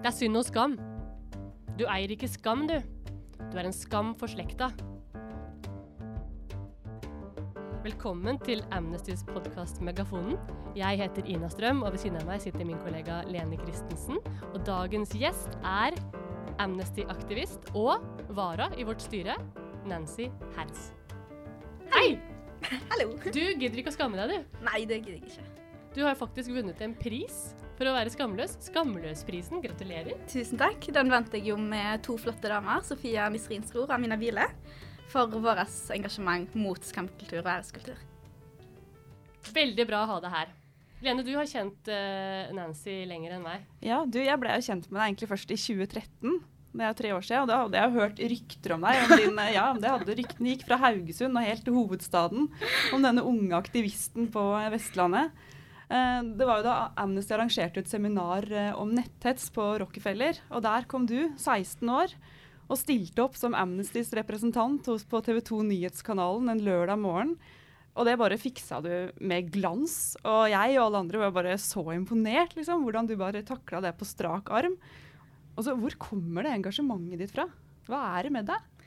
Det er synd og skam. Du eier ikke skam, du. Du er en skam for slekta. Velkommen til Amnestys podkast Megafonen. Jeg heter Ina Strøm, og ved siden av meg sitter min kollega Lene Christensen. Og dagens gjest er Amnesty-aktivist og vara i vårt styre, Nancy Herz. Hei! Hallo. Du gidder ikke å skamme deg, du. Nei, det gidder jeg ikke. Du har faktisk vunnet en pris for å være skamløs. Skamløsprisen. Gratulerer. Tusen takk. Den vant jeg jo med to flotte damer, Sofia Misrinsror og Amina Biele, for vårt engasjement mot skamkultur og æreskultur. Veldig bra å ha deg her. Lene, du har kjent uh, Nancy lenger enn meg. Ja, du, jeg ble jo kjent med deg egentlig først i 2013. Det er tre år siden, og da hadde jeg hørt rykter om deg. Om din, ja, det hadde Ryktene gikk fra Haugesund og helt til hovedstaden om denne unge aktivisten på Vestlandet. Eh, det var jo da Amnesty arrangerte et seminar eh, om netthets på Rockefeller. Og der kom du, 16 år, og stilte opp som Amnestys representant på TV 2 Nyhetskanalen en lørdag morgen. Og det bare fiksa du med glans. Og jeg og alle andre var bare så imponert, liksom. Hvordan du bare takla det på strak arm. Og så, Hvor kommer det engasjementet ditt fra? Hva er det med deg?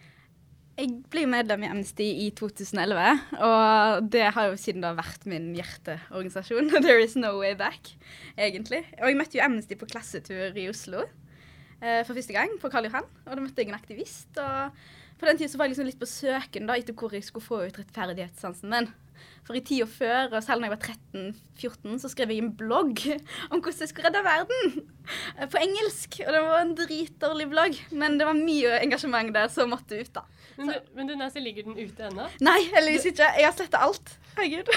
Jeg ble medlem i Amnesty i 2011, og det har jo siden da vært min hjerteorganisasjon. There is no way back, egentlig. Og jeg møtte jo Amnesty på klassetur i Oslo eh, for første gang, på Karl Johan. Og da møtte jeg en aktivist. og på den tida var jeg liksom litt på søken da, etter hvor jeg skulle få ut rettferdighetssansen min. For i tida før, og selv når jeg var 13-14, så skrev jeg en blogg om hvordan jeg skulle redde verden. Eh, på engelsk. Og det var en dritdårlig blogg, men det var mye engasjement der som måtte ut, da. Men du, men du Nancy, ligger den ute ennå? Nei, heldigvis ikke. Jeg har sletta alt. Herregud.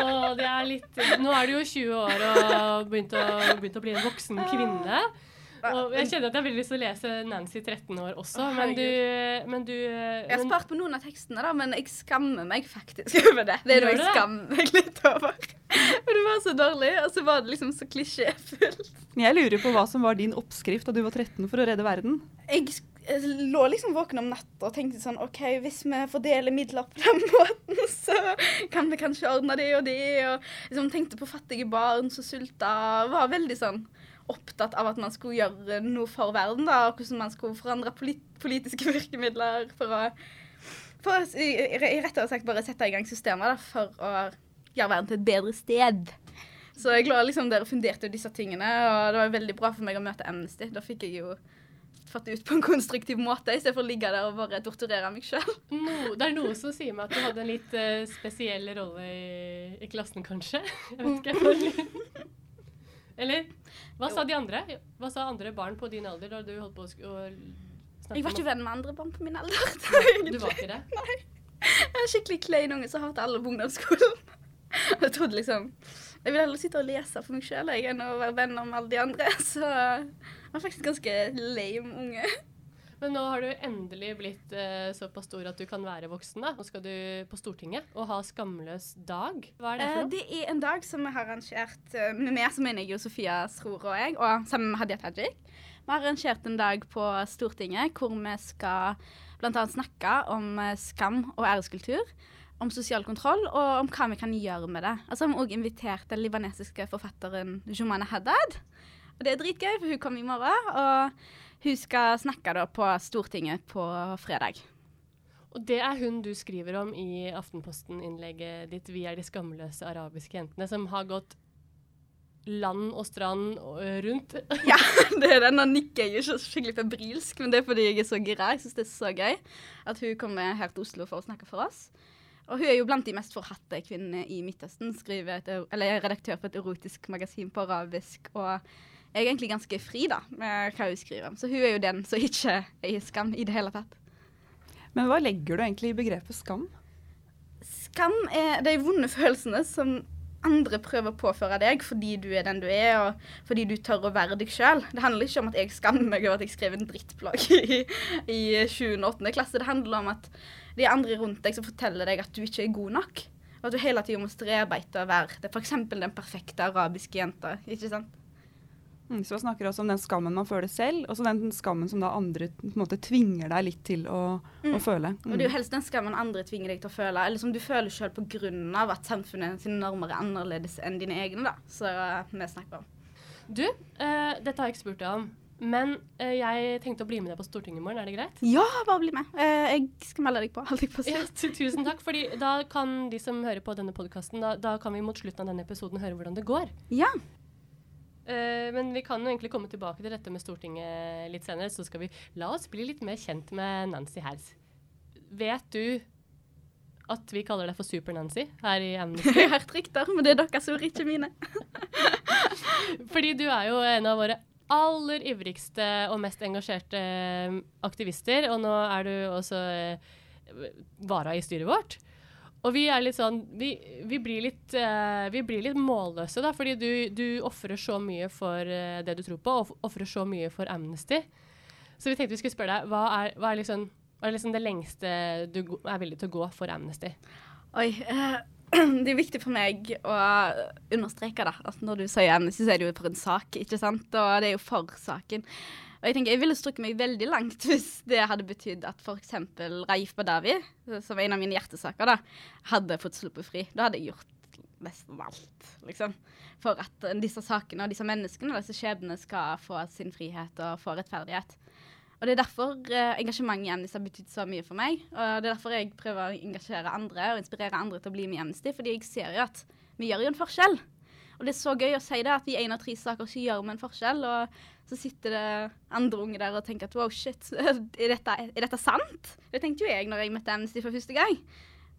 Åh, det er litt Nå er du jo 20 år og begynt å, begynt å bli en voksen kvinne. Og jeg kjenner at jeg har veldig lyst til å lese Nancy 13 år også, men du, men du Jeg har spart på noen av tekstene, da, men jeg skammer meg faktisk over det. Det er noe jeg skammer meg litt over. For det var så dårlig, og så var det liksom så klisjéfullt. Jeg lurer på hva som var din oppskrift da du var 13 for å redde verden? Jeg lå liksom våken om natta og tenkte sånn OK, hvis vi fordeler midler på den måten, så kan vi kanskje ordne det og det. Og liksom tenkte på fattige barn som sulta. Var veldig sånn opptatt av at man skulle gjøre noe for verden, da, og hvordan man skulle forandre polit politiske virkemidler for å for å, rettere sagt bare sette i gang systemer da, for å gjøre verden til et bedre sted. Så jeg lå liksom der og funderte disse tingene, og det var veldig bra for meg å møte Amnesty. Da fikk jeg jo fått det ut på en konstruktiv måte, istedenfor å ligge der og bare torturere meg sjøl. No, det er noe som sier meg at du hadde en litt uh, spesiell rolle i, i, klassen, kanskje? Jeg vet ikke. Eller hva sa de andre? Hva sa andre barn på din alder da du holdt på å snakke Jeg var ikke venn med andre barn på min alder. du var ikke det? Nei. Jeg er skikkelig klein unge som hater alle på ungdomsskolen. Jeg trodde liksom Jeg vil heller sitte og lese for meg sjøl enn å være venn med alle de andre. Så jeg var faktisk ganske lame unge. Men nå har du endelig blitt uh, såpass stor at du kan være voksen. da. Nå skal du på Stortinget og ha Skamløs dag. Hva er det for noe? Uh, det er en dag som vi har arrangert uh, med meg, så mener jeg jo Sofia Sror og jeg, og sammen med Hadia Tajik. Vi har arrangert en dag på Stortinget hvor vi skal bl.a. snakke om skam og æreskultur. Om sosial kontroll og om hva vi kan gjøre med det. Altså, Vi har også invitert den libanesiske forfatteren Jumana Haddad. Og Det er dritgøy, for hun kommer i morgen. og hun skal snakke da på Stortinget på fredag. Og det er hun du skriver om i Aftenposten-innlegget ditt 'Vi er de skamløse arabiske jentene', som har gått land og strand rundt. ja, det er den. Nå nikker jeg ikke skikkelig febrilsk, men det er fordi jeg er så gira. Jeg syns det er så gøy at hun kommer her til Oslo for å snakke for oss. Og hun er jo blant de mest forhatte kvinnene i Midtøsten. Skriver et, eller er redaktør på et erotisk magasin på arabisk. og jeg er egentlig ganske fri da, med hva hun skriver om. Så hun er jo den som ikke er i skam i det hele tatt. Men hva legger du egentlig i begrepet skam? Skam er de vonde følelsene som andre prøver å påføre deg fordi du er den du er, og fordi du tør å være deg sjøl. Det handler ikke om at jeg skammer meg over at jeg skrev en drittblogg i, i 7. og 8. klasse. Det handler om at det er andre rundt deg som forteller deg at du ikke er god nok. Og at du hele tida må strebe etter å være f.eks. den perfekte arabiske jenta. ikke sant? Mm, så man snakker også om den skammen man føler selv, og så den skammen som da andre på en måte tvinger deg litt til å, mm. å føle. Mm. Og det er jo helst den skammen andre tvinger deg til å føle, eller som du føler sjøl pga. at samfunnet sine normer er annerledes enn dine egne, da, som vi snakker om. Du, uh, dette har jeg ikke spurt deg om, Men uh, jeg tenkte å bli med deg på Stortinget i morgen, er det greit? Ja, bare bli med. Uh, jeg skal melde deg på. holdt jeg på å si. Ja, tusen takk. fordi da kan de som hører på denne podkasten, da, da kan vi mot slutten av denne episoden høre hvordan det går. Ja. Eh, men vi kan jo egentlig komme tilbake til dette med Stortinget litt senere, så skal vi la oss bli litt mer kjent med Nancy Herz. Vet du at vi kaller deg for Super-Nancy her i Amnesty? Jeg har hørt rykter, men det er deres ord, ikke mine. Fordi du er jo en av våre aller ivrigste og mest engasjerte eh, aktivister, og nå er du også eh, vara i styret vårt. Og vi er litt sånn Vi, vi, blir, litt, uh, vi blir litt målløse, da, fordi du, du ofrer så mye for uh, det du tror på, og ofrer så mye for Amnesty. Så vi tenkte vi skulle spørre deg, hva er, hva er, liksom, hva er liksom det lengste du er villig til å gå for Amnesty? Oi. Uh, det er viktig for meg å understreke da, at når du sier Amnesty, så er det jo for en sak, ikke sant? Og det er jo for saken. Og jeg tenker, jeg ville strukket meg veldig langt hvis det hadde betydd at f.eks. Raif Badawi, som er en av mine hjertesaker, da, hadde fått sluppet fri. Da hadde jeg gjort nesten alt, liksom. For at eh, disse sakene og disse menneskene, disse skjebnene, skal få sin frihet og få rettferdighet. Og det er derfor eh, engasjementet i Amnesty har betydd så mye for meg. Og det er derfor jeg prøver å engasjere andre og inspirere andre til å bli med i Amnesty, fordi jeg ser jo at vi gjør jo en forskjell. Og det er så gøy å si det, at i én av tre saker så gjør vi en forskjell. Og så sitter det andre unge der og tenker at wow, shit, er dette, er dette sant? Det tenkte jo jeg når jeg møtte Amnesty for første gang.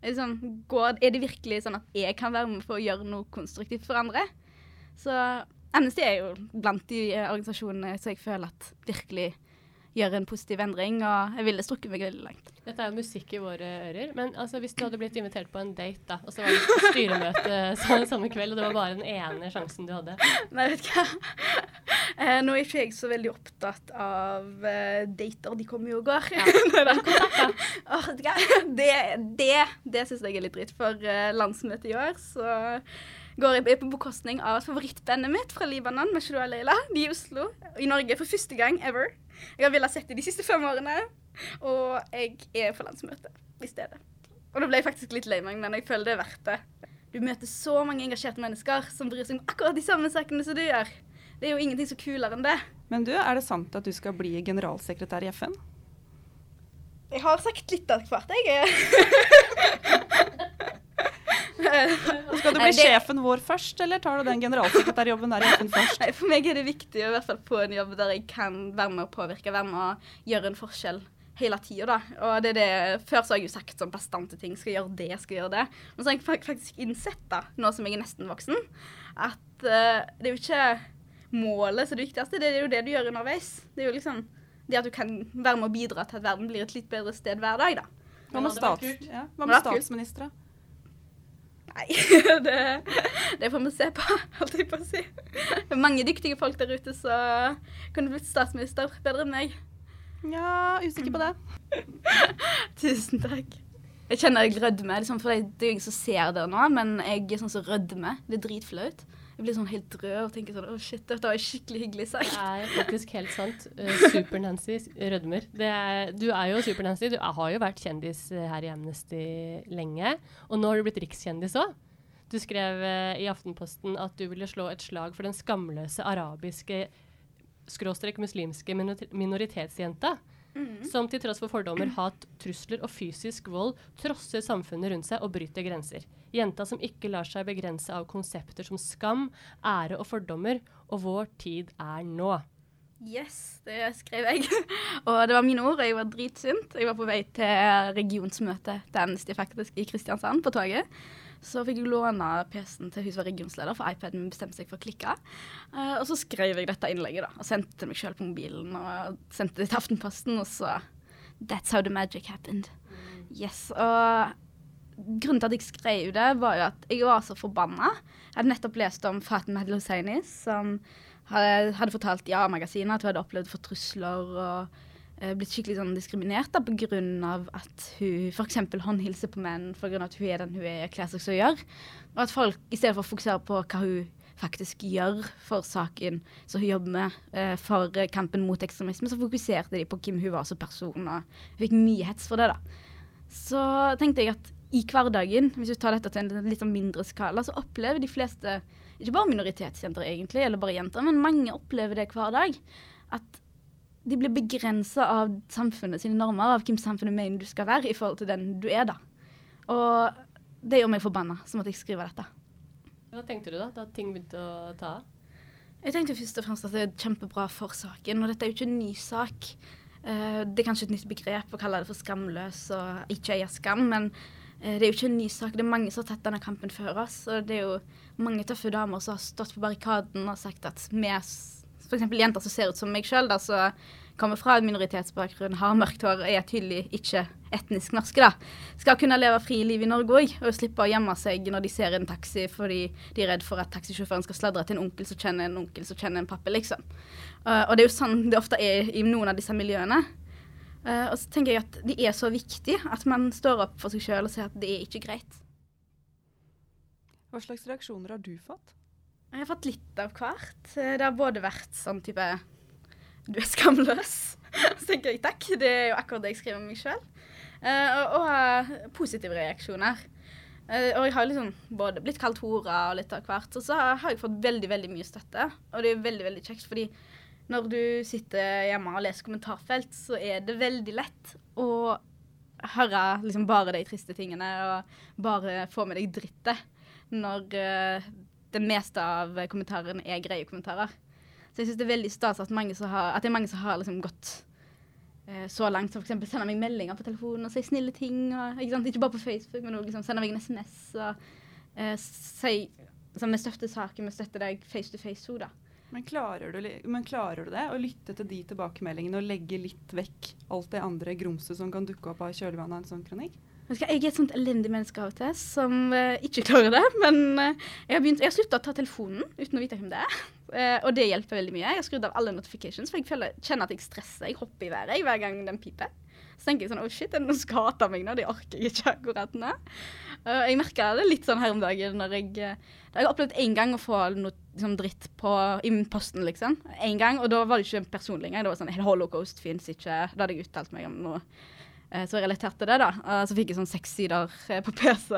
Liksom, går, er det virkelig sånn at jeg kan være med på å gjøre noe konstruktivt for andre? Så Amnesty er jo blant de organisasjonene som jeg føler at virkelig gjør en positiv endring, og jeg ville strukket meg veldig langt. Dette er jo musikk i våre ører. Men altså, hvis du hadde blitt invitert på en date, da, og så var det et styremøte samme, kveld, og det var bare den ene sjansen du hadde Nei, vet du hva. Eh, nå er ikke jeg så veldig opptatt av eh, dater. De kommer jo og går. Ja. Hva? det det, det syns jeg er litt dritt. For eh, landsmøtet i år så går jeg på bekostning av favorittbandet mitt fra Libanon, Meshua Leila. De i Oslo. I Norge for første gang ever. Jeg har villet sett dem de siste fem årene. Og jeg er på landsmøte i stedet. Og da ble jeg faktisk litt lei meg, men jeg føler det er verdt det. Du møter så mange engasjerte mennesker som bryr seg om akkurat de samme sakene som du gjør. Det er jo ingenting så kulere enn det. Men du, er det sant at du skal bli generalsekretær i FN? Jeg har sagt litt av hvert, jeg. Skal du bli Nei, det- sjefen vår først, eller tar du den generalsekretærjobben der i FN først? Nei, For meg er det viktig å i hvert fall få en jobb der jeg kan være med å påvirke, være med å gjøre en forskjell hele tida, da. Og det er det Før så har jeg jo sagt sånn bastante ting. Skal gjøre det, skal gjøre det. Men så har jeg faktisk innsett, da, nå som jeg er nesten voksen, at uh, det er jo ikke målet som er det viktigste, det er jo det du gjør underveis. Det er jo liksom det at du kan være med å bidra til at verden blir et litt bedre sted hver dag, da. Hva med, stats, ja, hva med statsministre? Nei, det, det får vi se på, holdt jeg på å si. Det er mange dyktige folk der ute så kunne blitt statsminister bedre enn meg. Ja, usikker på det. Tusen takk. Jeg kjenner jeg rødmer, liksom, for det det er jo ingen som ser det nå, men jeg er sånn som rødmer. Det er dritflaut. Jeg blir sånn helt rød og tenker sånn Å, shit, dette var skikkelig hyggelig Det er faktisk helt sant. Uh, Super-Nancy rødmer. Er, du er jo Super-Nancy. Du har jo vært kjendis eh, her i Amnesty lenge. Og nå har du blitt rikskjendis òg. Du skrev eh, i Aftenposten at du ville slå et slag for den skamløse arabiske skråstrek muslimske minor- minoritetsjenta. Som til tross for fordommer, hat, trusler og fysisk vold trosser samfunnet rundt seg og bryter grenser. Jenta som ikke lar seg begrense av konsepter som skam, ære og fordommer. Og vår tid er nå. Yes, det skrev jeg. og det var mine ord, og jeg var dritsint. Jeg var på vei til regionsmøte til Amnesty faktisk i Kristiansand på toget. Så fikk jeg låne PC-en til hun som var regionsleder, for iPaden min bestemte seg for å klikke. Uh, og så skrev jeg dette innlegget, da, og sendte det meg sjøl på mobilen. Og sendte det til Aftenposten, og så That's how the magic happened. Yes. Og grunnen til at jeg skrev det, var jo at jeg var så forbanna. Jeg hadde nettopp lest om Fatima Hosseini, som hadde, fortalt i A-magasinet at hun hadde opplevd for trusler og blitt skikkelig sånn diskriminert da, av at hun f.eks. håndhilser på menn pga. at hun er den hun er, kler seg som hun gjør. Og at folk, i stedet for å fokusere på hva hun faktisk gjør for saken som hun jobber med eh, for eh, kampen mot ekstremisme, så fokuserte de på hvem hun var som person, og hun fikk mye hets for det. da. Så tenkte jeg at i hverdagen, hvis vi tar dette til en litt sånn mindre skala, så opplever de fleste, ikke bare minoritetsjenter egentlig, eller bare jenter, men mange opplever det hver dag, at de blir begrensa av samfunnet sine normer, av hvem samfunnet mener du skal være i forhold til den du er, da. Og det gjør meg forbanna, så måtte jeg skrive dette. Hva tenkte du da, da ting begynte å ta av? Jeg tenkte først og fremst at det er kjempebra for saken, og dette er jo ikke en ny sak. Eh, det er kanskje et nytt begrep å kalle det for skamløs og ikke eie skam, men eh, det er jo ikke en ny sak. Det er mange som har tatt denne kampen før oss, og det er jo mange tøffe damer som har stått på barrikaden og sagt at vi, f.eks. jenter som ser ut som meg sjøl, som kommer fra en minoritetsbakgrunn, har mørkt hår og er tydelig ikke etnisk norske, da, skal kunne leve fri liv i Norge òg, og slippe å gjemme seg når de ser en taxi fordi de er redd for at taxisjåføren skal sladre til en onkel som kjenner en onkel som kjenner en pappa, liksom. Uh, og det er jo sånn det ofte er i noen av disse miljøene. Uh, og så tenker jeg at det er så viktig at man står opp for seg sjøl og sier at det er ikke greit. Hva slags reaksjoner har du fått? Jeg har fått litt av hvert. Det har både vært sånn type Du er skamløs. Så tenker jeg takk, det er jo akkurat det jeg skriver om meg sjøl. Uh, og, og positive reaksjoner. Uh, og jeg har liksom både blitt kalt hora og litt av hvert. Og så har, jeg fått veldig veldig mye støtte. Og det er veldig veldig kjekt, fordi når du sitter hjemme og leser kommentarfelt, så er det veldig lett å høre liksom bare de triste tingene og bare få med deg drittet når det meste av kommentarene er greie kommentarer. Så jeg syns det er veldig stas at, at, det er mange som har liksom gått eh, så langt som f.eks. sender meg meldinger på telefonen og sier snille ting. Og, ikke, ikke, bare på Facebook, men også liksom, sender meg en SMS og eh, sier liksom, Vi støtter saken, vi støtter deg face to face. da. Men klarer, du, men klarer, du, det? Å lytte til de tilbakemeldingene og legge litt vekk alt det andre grumset som kan dukke opp av kjølvannet av en sånn kronikk? Jeg er et sånt elendig menneske av og til som uh, ikke klarer det. Men uh, jeg har, begynt, jeg har slutta å ta telefonen uten å vite hvem det er. Uh, og det hjelper veldig mye. Jeg har skrudd av alle notifications, for jeg føler, kjenner at jeg stresser. Jeg hopper i været hver gang den piper. Så tenker jeg sånn Å, oh shit, er det noen som hater meg nå? Det orker jeg ikke akkurat nå. jeg merka det litt sånn her om dagen når jeg Da har jeg opplevd én gang å få noe liksom, dritt på, i posten, liksom. Én gang. Og da var det ikke personlig engang. Det var sånn Holocaust fins ikke. Da hadde jeg uttalt meg om noe Eh, så jeg relaterte det, da. Uh, så fikk jeg sånn seks sider uh, på PC.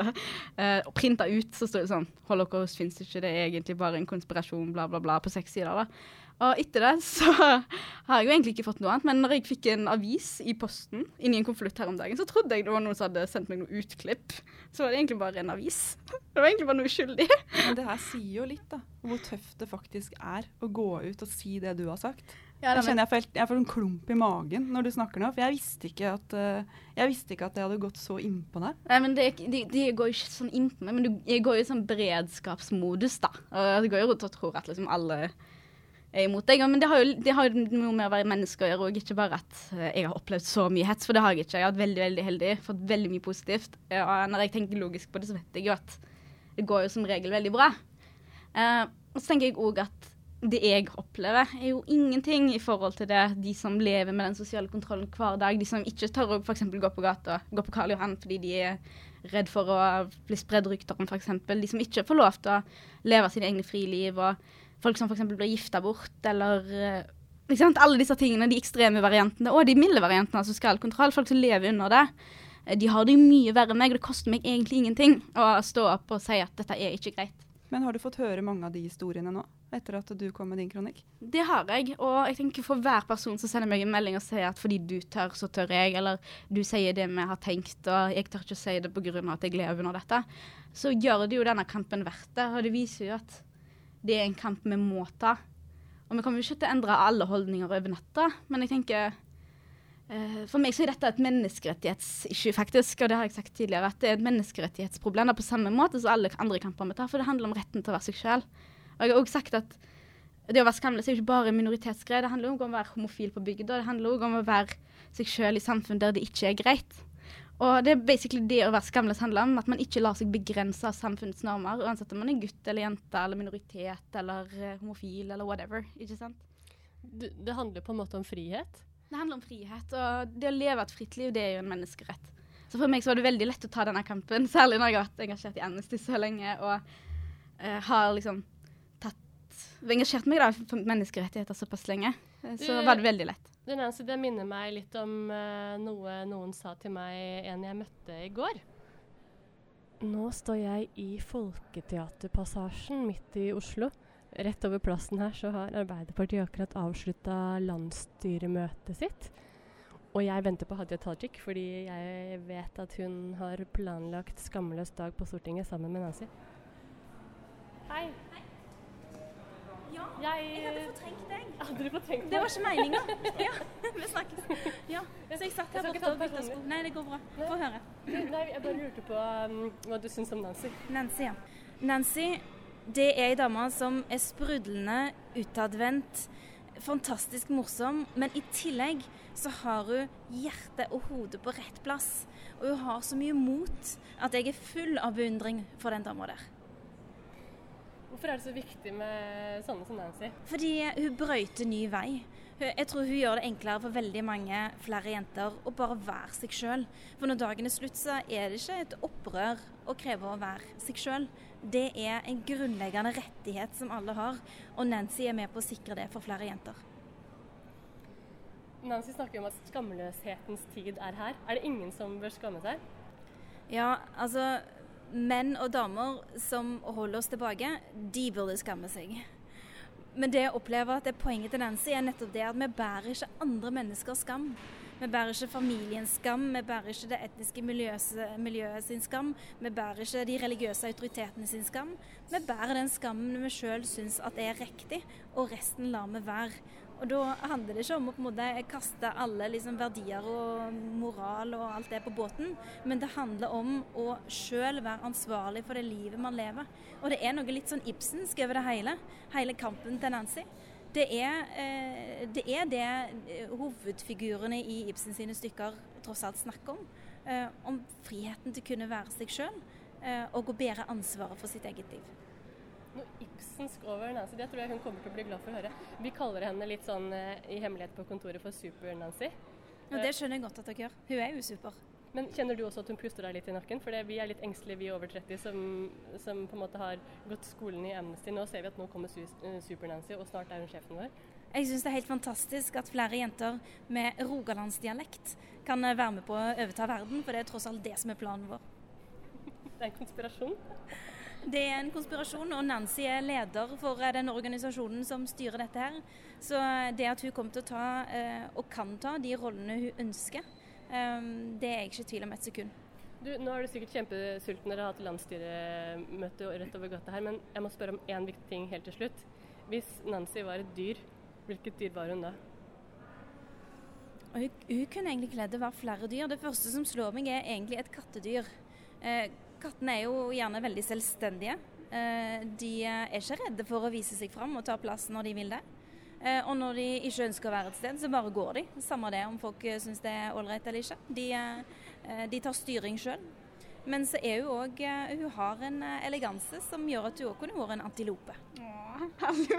Og printa ut så sto det sånn Holocaust fins ikke, det er egentlig bare en konspirasjon, bla, bla, bla, på seks sider. da. Og etter det så har jeg jo egentlig ikke fått noe annet. Men når jeg fikk en avis i posten inni en konvolutt her om dagen, så trodde jeg det var noen som hadde sendt meg noe utklipp. Så var det egentlig bare en avis. Det var egentlig bare noe uskyldig. Men det her sier jo litt, da. Hvor tøft det faktisk er å gå ut og si det du har sagt. Ja, jeg kjenner jeg får, jeg får en klump i magen når du snakker nå. For jeg visste ikke at, uh, jeg visste ikke at det hadde gått så innpå deg. Nei, men det, de, de, går jo ikke sånn innpå meg, men du, jeg går jo i sånn beredskapsmodus, da. Og jeg går jo rundt og tror at liksom alle er imot deg. Men det har jo, det har jo noe med å være menneske å gjøre òg, ikke bare at uh, jeg har opplevd så mye hets, for det har jeg ikke. Jeg har vært veldig, veldig heldig, fått veldig mye positivt. Og når jeg tenker logisk på det, så vet jeg jo at det går jo som regel veldig bra. Uh, og så tenker jeg òg at det jeg opplever, er jo ingenting i forhold til det de som lever med den sosiale kontrollen hver dag. De som ikke tør å f.eks. gå på gata, gå på Karl Johan fordi de er redd for å bli spredd rykter om f.eks. De som ikke får lov til å leve sine egne friliv, og folk som f.eks. blir gifta bort, eller liksom, Alle disse tingene, de ekstreme variantene, og de milde variantene av sosial kontroll. Folk som lever under det. De har det mye verre enn meg, og det koster meg egentlig ingenting å stå opp og si at dette er ikke greit. Men har du fått høre mange av de historiene nå, etter at du kom med din kronikk? Det har jeg, og jeg tenker for hver person som sender meg en melding og sier at fordi du tør, så tør jeg, eller du sier det vi har tenkt, og jeg tør ikke å si det pga. at jeg lever under dette, så gjør det jo denne kampen verdt det. Og det viser jo at det er en kamp vi må ta. Og vi kommer jo ikke til å endre alle holdninger over natta, men jeg tenker Eh, for meg så er dette et menneskerettighetsissue, faktisk. Og det har jeg sagt tidligere, at det er et menneskerettighetsproblem på samme måte som alle andre kamper vi tar. For det handler om retten til å være seg sjøl. Og jeg har òg sagt at det å være skamløs er jo ikke bare minoritetsgreier. Det handler òg om å være homofil på bygda. Det handler òg om å være seg sjøl i samfunn der det ikke er greit. Og det er basically det å være skamløs handler om, at man ikke lar seg begrense av samfunnets normer, uansett om man er gutt eller jente eller minoritet eller uh, homofil eller whatever. ikke sant? Det, det handler på en måte om frihet? Det handler om frihet, og det å leve et fritt liv, det er jo en menneskerett. Så for meg så var det veldig lett å ta denne kampen, særlig når jeg har vært engasjert i Amnesty så lenge og uh, har liksom Engasjert meg da for menneskerettigheter såpass lenge. Uh, så du, var det veldig lett. Det, Nancy, det minner meg litt om uh, noe noen sa til meg en jeg møtte i går. Nå står jeg i Folketeaterpassasjen midt i Oslo Rett over plassen her så har Arbeiderpartiet akkurat avslutta landsstyremøtet sitt. Og jeg venter på Hadia Tajik, fordi jeg vet at hun har planlagt skamløs dag på Stortinget sammen med Nancy. Hei. Hei. Ja, Jeg, jeg hadde fortrengt deg. Hadde fortrengt Det var ikke meninga. Ja, vi snakkes. Ja, så jeg satt her borte og bytta sko. Nei, det går bra. Få høre. Nei, jeg bare lurte på um, hva du syns om Nancy. Nancy, ja. Nancy, det er ei dame som er sprudlende, utadvendt, fantastisk morsom, men i tillegg så har hun hjertet og hodet på rett plass. Og hun har så mye mot at jeg er full av beundring for den dama der. Hvorfor er det så viktig med sånne som Nancy? Fordi hun brøyter ny vei. Jeg tror hun gjør det enklere for veldig mange flere jenter å bare være seg sjøl. For når dagen er slutt, så er det ikke et opprør å kreve å være seg sjøl. Det er en grunnleggende rettighet som alle har, og Nancy er med på å sikre det for flere jenter. Nancy snakker om at skamløshetens tid er her. Er det ingen som bør skamme seg? Ja, altså Menn og damer som holder oss tilbake, de burde skamme seg. Men det jeg opplever at det er poenget til Nancy, er nettopp det at vi bærer ikke andre menneskers skam. Vi bærer ikke familiens skam, vi bærer ikke det etniske miljøet, miljøet sin skam. Vi bærer ikke de religiøse autoritetene sin skam. Vi bærer den skammen vi sjøl syns at er riktig, og resten lar vi være. Og da handler det ikke om å på en måte kaste alle liksom, verdier og moral og alt det på båten, men det handler om å sjøl være ansvarlig for det livet man lever. Og det er noe litt sånn Ibsensk over det hele. Hele kampen til Nancy. Det er, eh, det er det eh, hovedfigurene i Ibsen sine stykker tross alt snakker om. Eh, om friheten til å kunne være seg sjøl, eh, og å bære ansvaret for sitt eget liv. Noe Ibsensk over Nancy, det tror jeg hun kommer til å bli glad for å høre. Vi kaller henne litt sånn eh, i hemmelighet på kontoret for Super-Nancy. Og det skjønner jeg godt at dere gjør. Hun er jo super. Men kjenner du også at hun puster deg litt i nakken? For vi er litt engstelige, vi over 30 som, som på en måte har gått skolen i Amnesty. Nå ser vi at nå kommer eh, Super-Nancy, og snart er hun sjefen vår. Jeg syns det er helt fantastisk at flere jenter med rogalandsdialekt kan eh, være med på å overta verden, for det er tross alt det som er planen vår. Det er en konspirasjon. Det er en konspirasjon, og Nancy er leder for eh, den organisasjonen som styrer dette her. Så eh, det at hun kommer til å ta, eh, og kan ta, de rollene hun ønsker, det er jeg ikke i tvil om et sekund. Du, nå er du sikkert kjempesulten. Dere har hatt landsstyremøte rett over gata her. Men jeg må spørre om én viktig ting helt til slutt. Hvis Nancy var et dyr, hvilket dyr var hun da? Hun, hun kunne egentlig kledd å være flere dyr. Det første som slår meg, er egentlig et kattedyr. Eh, kattene er jo gjerne veldig selvstendige. Eh, de er ikke redde for å vise seg fram og ta plass når de vil det. Eh, og når de ikke ønsker å være et sted, så bare går de. Samme det om folk eh, syns det er ålreit eller ikke. De, eh, de tar styring sjøl. Men så er hun òg Hun har en eleganse som gjør at hun òg kunne vært en antilope. Åh, hallo.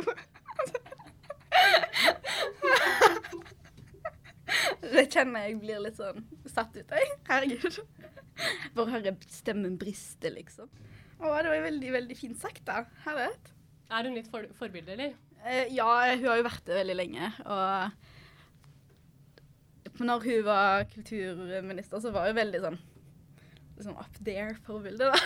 Det kjenner jeg blir litt sånn satt ut, jeg. Herregud. Bare høre stemmen briste, liksom. Å, det var veldig, veldig fint sagt, da. Herlighet. Er hun litt for forbilde, eller? Eh, ja, hun har jo vært det veldig lenge. Og når hun var kulturminister, så var hun veldig sånn, sånn up there-forbilde, da.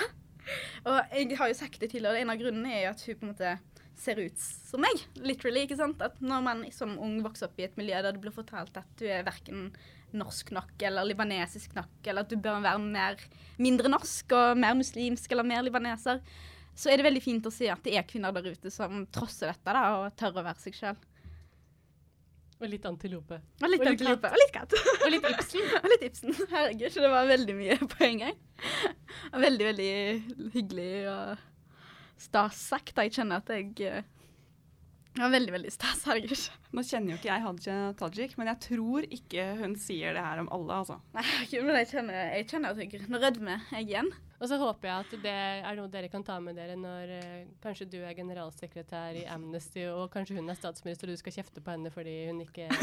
Og jeg har jo sagt det tidligere, en av grunnene er jo at hun på en måte ser ut som meg. Literally, ikke sant? At når man som ung vokser opp i et miljø der det blir fortalt at du er verken norsk nok eller libanesisk nok, eller at du bør være mer, mindre norsk og mer muslimsk eller mer libaneser, så er det veldig fint å se at det er kvinner der ute som trosser dette da, og tør å være seg sjøl. Og litt antilope. Og litt Og litt antilope. Og litt katt. Og litt Ibsen. og litt Ibsen. Herregud, så det var veldig mye på en gang. Veldig, veldig hyggelig og stas sagt. Jeg kjenner at jeg var veldig, veldig stas. Herregud. Nå kjenner jo ikke jeg Hadia Tajik, men jeg tror ikke hun sier det her om alle, altså. Nei, men jeg kjenner, jeg kjenner at jeg rødmer jeg igjen. Og så håper jeg at det er noe dere kan ta med dere når eh, kanskje du er generalsekretær i Amnesty, og kanskje hun er statsminister, og du skal kjefte på henne fordi hun ikke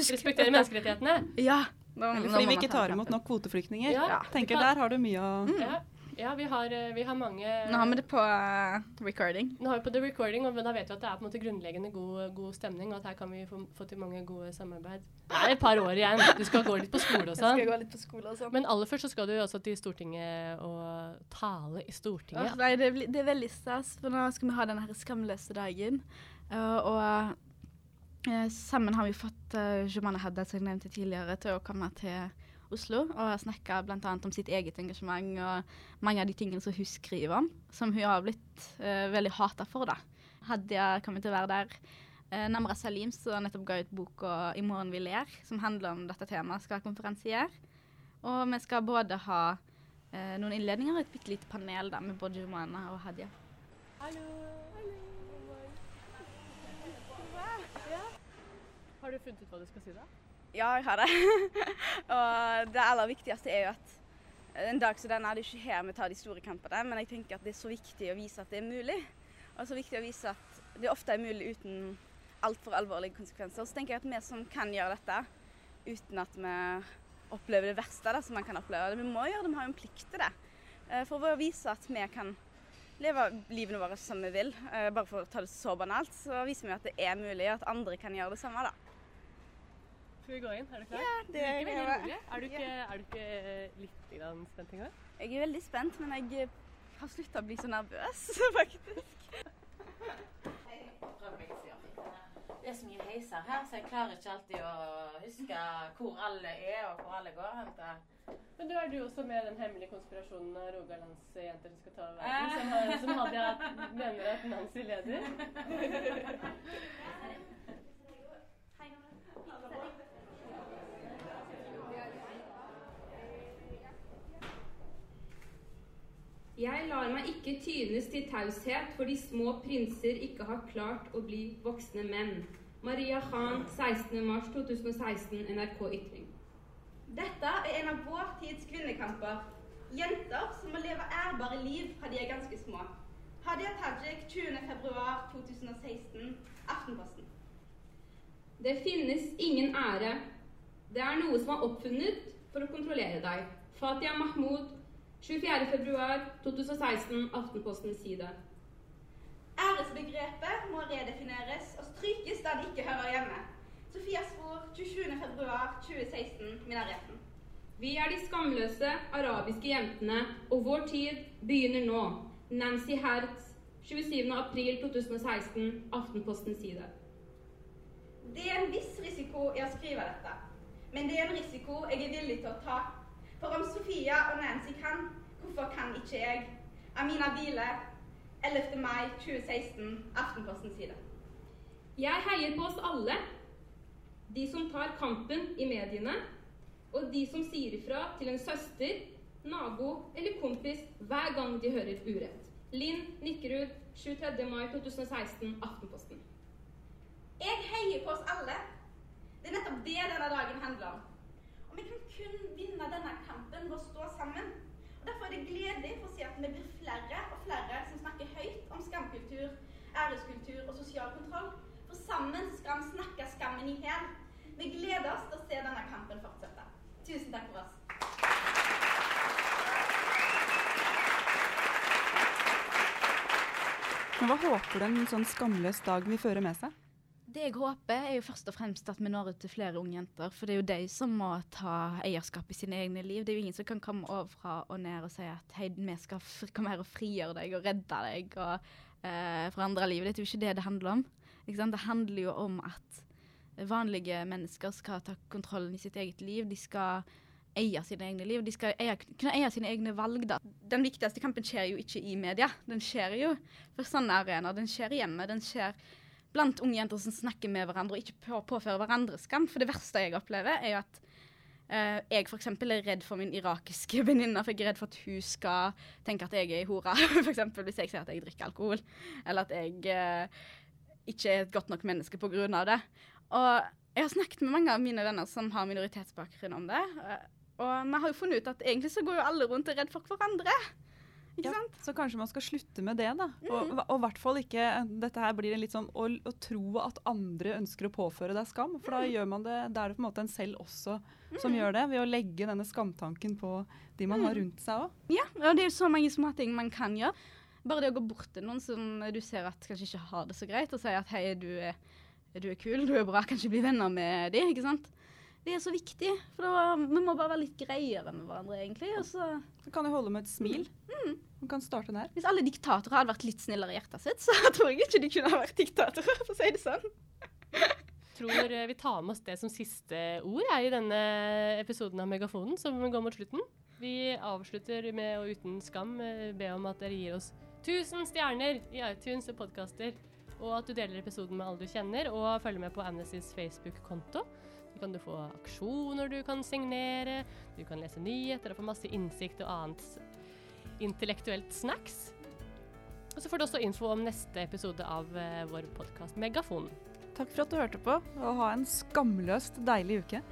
respekterer menneskerettighetene. Ja. Nå, Eller nå fordi må vi ikke tar imot nok kvoteflyktninger. Ja. Ja. Tenker der har du mye å Ja. Ja, vi har, eh, vi har mange Nå har vi det på eh, recording. Nå har vi på the recording, og da vet vi at det er på en måte grunnleggende god, god stemning, og at her kan vi få, få til mange gode samarbeid. Det er et par år igjen. Du skal gå litt på skole og Jeg skal sånn. gå litt på skole og sånn. Men aller først så skal du også til Stortinget og tale i Stortinget. Stortinget. nei, det, blir- det er veldig stas, for nå skal vi ha denne her skamløse dagen. Eh, og eh, sammen har vi fått uh, Jumana Haddad, som jeg nevnte tidligere, til å komme til Oslo og snakka bl.a. om sitt eget engasjement og mange av de tingene som hun skriver om, som hun har blitt uh, veldig hata for. da. Hadia kommer til å være der. Uh, Namra Salim, som nettopp ga ut boka 'I morgen vi ler', som handler om dette temaet, skal ha konferansier. Og vi skal både ha uh, noen innledninger og et bitte lite panel da, med både Jumana og Hadia. Hallo. Hallo. Har du funnet ut hva du skal si da? Ja, jeg har det. og det aller viktigste er jo at en dag som denne er det ikke her vi tar de store kampene, men jeg tenker at det er så viktig å vise at det er mulig. Og så viktig å vise at det ofte er mulig uten altfor alvorlige konsekvenser. Så tenker jeg at vi som kan gjøre dette uten at vi opplever det verste da, som man kan oppleve, vi må gjøre det, vi har jo en plikt til det. Eh, For å vise at vi kan leve livene våre som vi vil, eh, bare for å ta det så banalt, så viser vi at det er mulig, og at andre kan gjøre det samme. da. Skal vi gå inn? Er du klar? Ja, det er, jeg Er du ikke, er du ikke litt grann spent engang? Jeg er veldig spent, men jeg eh, har slutta å bli så nervøs, faktisk. Det er så mye heiser her, så jeg klarer ikke alltid å huske hvor alle er og hvor alle går. Hente. Men du er du også med den hemmelige konspirasjonen av Rogalandsjenter skal ta over verden, som, har, som Hadia mener at Nancy leder? Jeg lar meg ikke tynes til taushet fordi små prinser ikke har klart å bli voksne menn. Maria Khan, 16.3.2016, NRK Ytring. Dette er en av vår tids kvinnekamper. Jenter som må leve ærbare liv fra de er ganske små. Hadia Tajik, 20.2.2016, Aftenposten. Det finnes ingen ære. Det er noe som er oppfunnet for å kontrollere deg. Fatia Mahmoud, 24.2.2016, Aftenpostens side. Æresbegrepet må redefineres og strykes der det ikke hører hjemme. Sofia Svor, 27.2.2016, Minareten. Vi er de skamløse arabiske jentene, og vår tid begynner nå. Nancy Hertz, 27.4.2016, Aftenpostens side. Det er en viss risiko i å skrive dette, men det er en risiko jeg er villig til å ta. For om Sofia og Nancy kan, hvorfor kan ikke jeg? Amina Bile, 11. mai 2016, Aftenpostens side. Jeg heier på oss alle. De som tar kampen i mediene, og de som sier ifra til en søster, nabo eller kompis hver gang de hører urett. Linn Nikkerud, 23. mai 2016, Aftenposten. Jeg heier på oss alle. Det er nettopp det denne dagen handler om. Og vi kan kun vinne denne kampen ved å stå sammen. Og Derfor er det gledelig for å si at vi blir flere og flere som snakker høyt om skamkultur, æreskultur og sosial kontroll. For sammen skal vi snakke skammen i hjel. Vi gleder oss til å se denne kampen fortsette. Tusen takk for oss. Hva håper du en sånn skamløs dag vil føre med seg? Det jeg håper, er jo først og fremst at vi når ut til flere unge jenter. For det er jo de som må ta eierskap i sine egne liv. Det er jo ingen som kan komme overfra og ned og si at hei, vi skal komme her og frigjøre deg og redde deg og eh, forandre livet. Det er jo ikke det det handler om. Det handler jo om at vanlige mennesker skal ta kontrollen i sitt eget liv. De skal eie sine egne liv. De skal eie, kunne eie sine egne valg. da. Den viktigste kampen skjer jo ikke i media. Den skjer jo på sånne arenaer. Den skjer hjemme. Den skjer blant unge jenter som snakker med hverandre og ikke på, påfører hverandre skam. For det verste jeg opplever, er jo at Uh, jeg f.eks. er redd for min irakiske venninne. For jeg er redd for at hun skal tenke at jeg er ei hore, f.eks. hvis jeg sier at jeg drikker alkohol. Eller at jeg uh, ikke er et godt nok menneske pga. det. Og jeg har snakket med mange av mine venner som har minoritetsbakgrunn om det. eh, Og vi har jo funnet ut at egentlig så går jo alle rundt og er redd for hverandre. Ikke Ja? Så kanskje man skal slutte med det, da. Og Mm. og hvert fall ikke Dette her blir litt sånn å, å tro at andre ønsker å påføre deg skam. For da Mm. gjør man det Da er det på en måte en selv også som gjør det, ved å legge denne skamtanken på de man Mm. har rundt seg òg. Ja, og det er jo så mange småting man kan gjøre. Bare det å gå bort til noen som du ser at kanskje ikke har det så greit, og si at hei, du er, du er kul, du er bra, kanskje bli venner med de, ikke sant? Det er så viktig, for var, vi må bare være litt greiere med hverandre, egentlig. Og så, Det kan jo holde med et smil. Mm. Man kan starte der. hvis alle diktatorer hadde vært litt snillere i hjertet sitt, så tror jeg ikke de kunne ha vært diktatorer, for å si det sånn. tror eh, vi tar med oss det som siste ord jeg, i denne episoden av Megafonen, som går mot slutten. Vi avslutter med å uten skam eh, be om at dere gir oss 1000 stjerner i iTunes og podkaster, og at du deler episoden med alle du kjenner, og følger med på Amnestys Facebook-konto. Kan du få aksjoner du kan signere, du kan lese nyheter og få masse innsikt og annet intellektuelt snacks. Og så får du også info om neste episode av eh, vår podkast Megafon. Takk for at du hørte på, og ha en skamløst deilig uke.